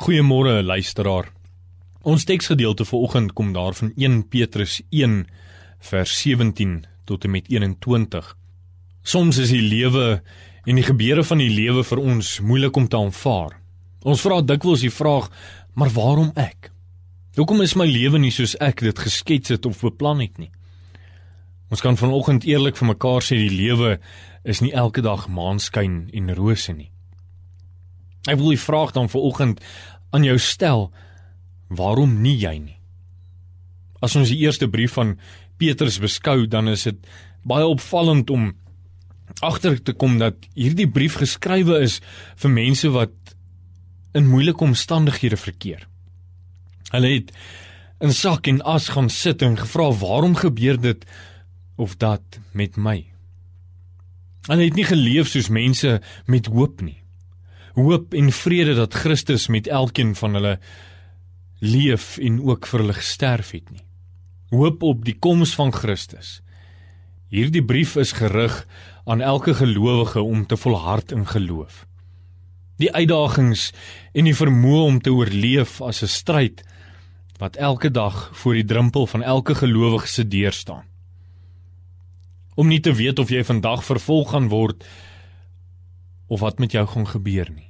Goeiemôre luisteraar. Ons teksgedeelte vir oggend kom daarvan 1 Petrus 1 vers 17 tot en met 21. Soms is die lewe en die gebeure van die lewe vir ons moeilik om te aanvaar. Ons vra dikwels die vraag: "Maar waarom ek? Hoekom is my lewe nie soos ek dit geskets het of beplan het nie?" Ons kan vanoggend eerlik vir mekaar sê die lewe is nie elke dag maanskyn en rose nie. Ek wil die vraag dan vanoggend aan jou stel: Waarom nie jy nie? As ons die eerste brief van Petrus beskou, dan is dit baie opvallend om agter te kom dat hierdie brief geskrywe is vir mense wat in moeilike omstandighede verkeer. Hulle het in sak en as gaan sit en gevra waarom gebeur dit of dat met my? Hulle het nie geleef soos mense met hoop nie hoop en vrede dat Christus met elkeen van hulle leef en ook vir hulle gesterf het nie. Hoop op die koms van Christus. Hierdie brief is gerig aan elke gelowige om te volhard in geloof. Die uitdagings en die vermoë om te oorleef as 'n stryd wat elke dag voor die drempel van elke gelowige se deur staan. Om nie te weet of jy vandag vervolg gaan word of wat met jou gaan gebeur nie.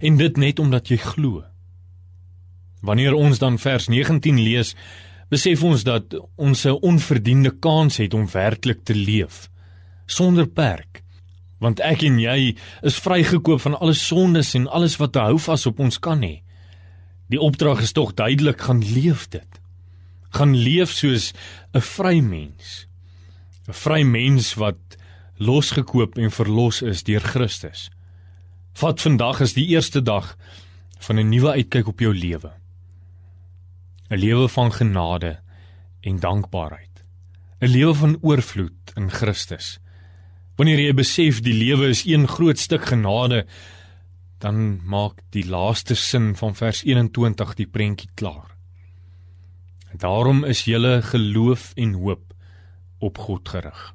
En dit net omdat jy glo. Wanneer ons dan vers 19 lees, besef ons dat ons 'n onverdiende kans het om werklik te leef sonder perk. Want ek en jy is vrygekoop van alle sondes en alles wat hou vas op ons kan hê. Die opdrag is tog duidelik gaan leef dit. Gaan leef soos 'n vry mens. 'n Vry mens wat losgekoop en verlos is deur Christus. Vat vandag is die eerste dag van 'n nuwe uitkyk op jou lewe. 'n Lewe van genade en dankbaarheid. 'n Lewe van oorvloed in Christus. Wanneer jy besef die lewe is een groot stuk genade, dan maak die laaste sin van vers 21 die prentjie klaar. Daarom is julle geloof en hoop op God gerig.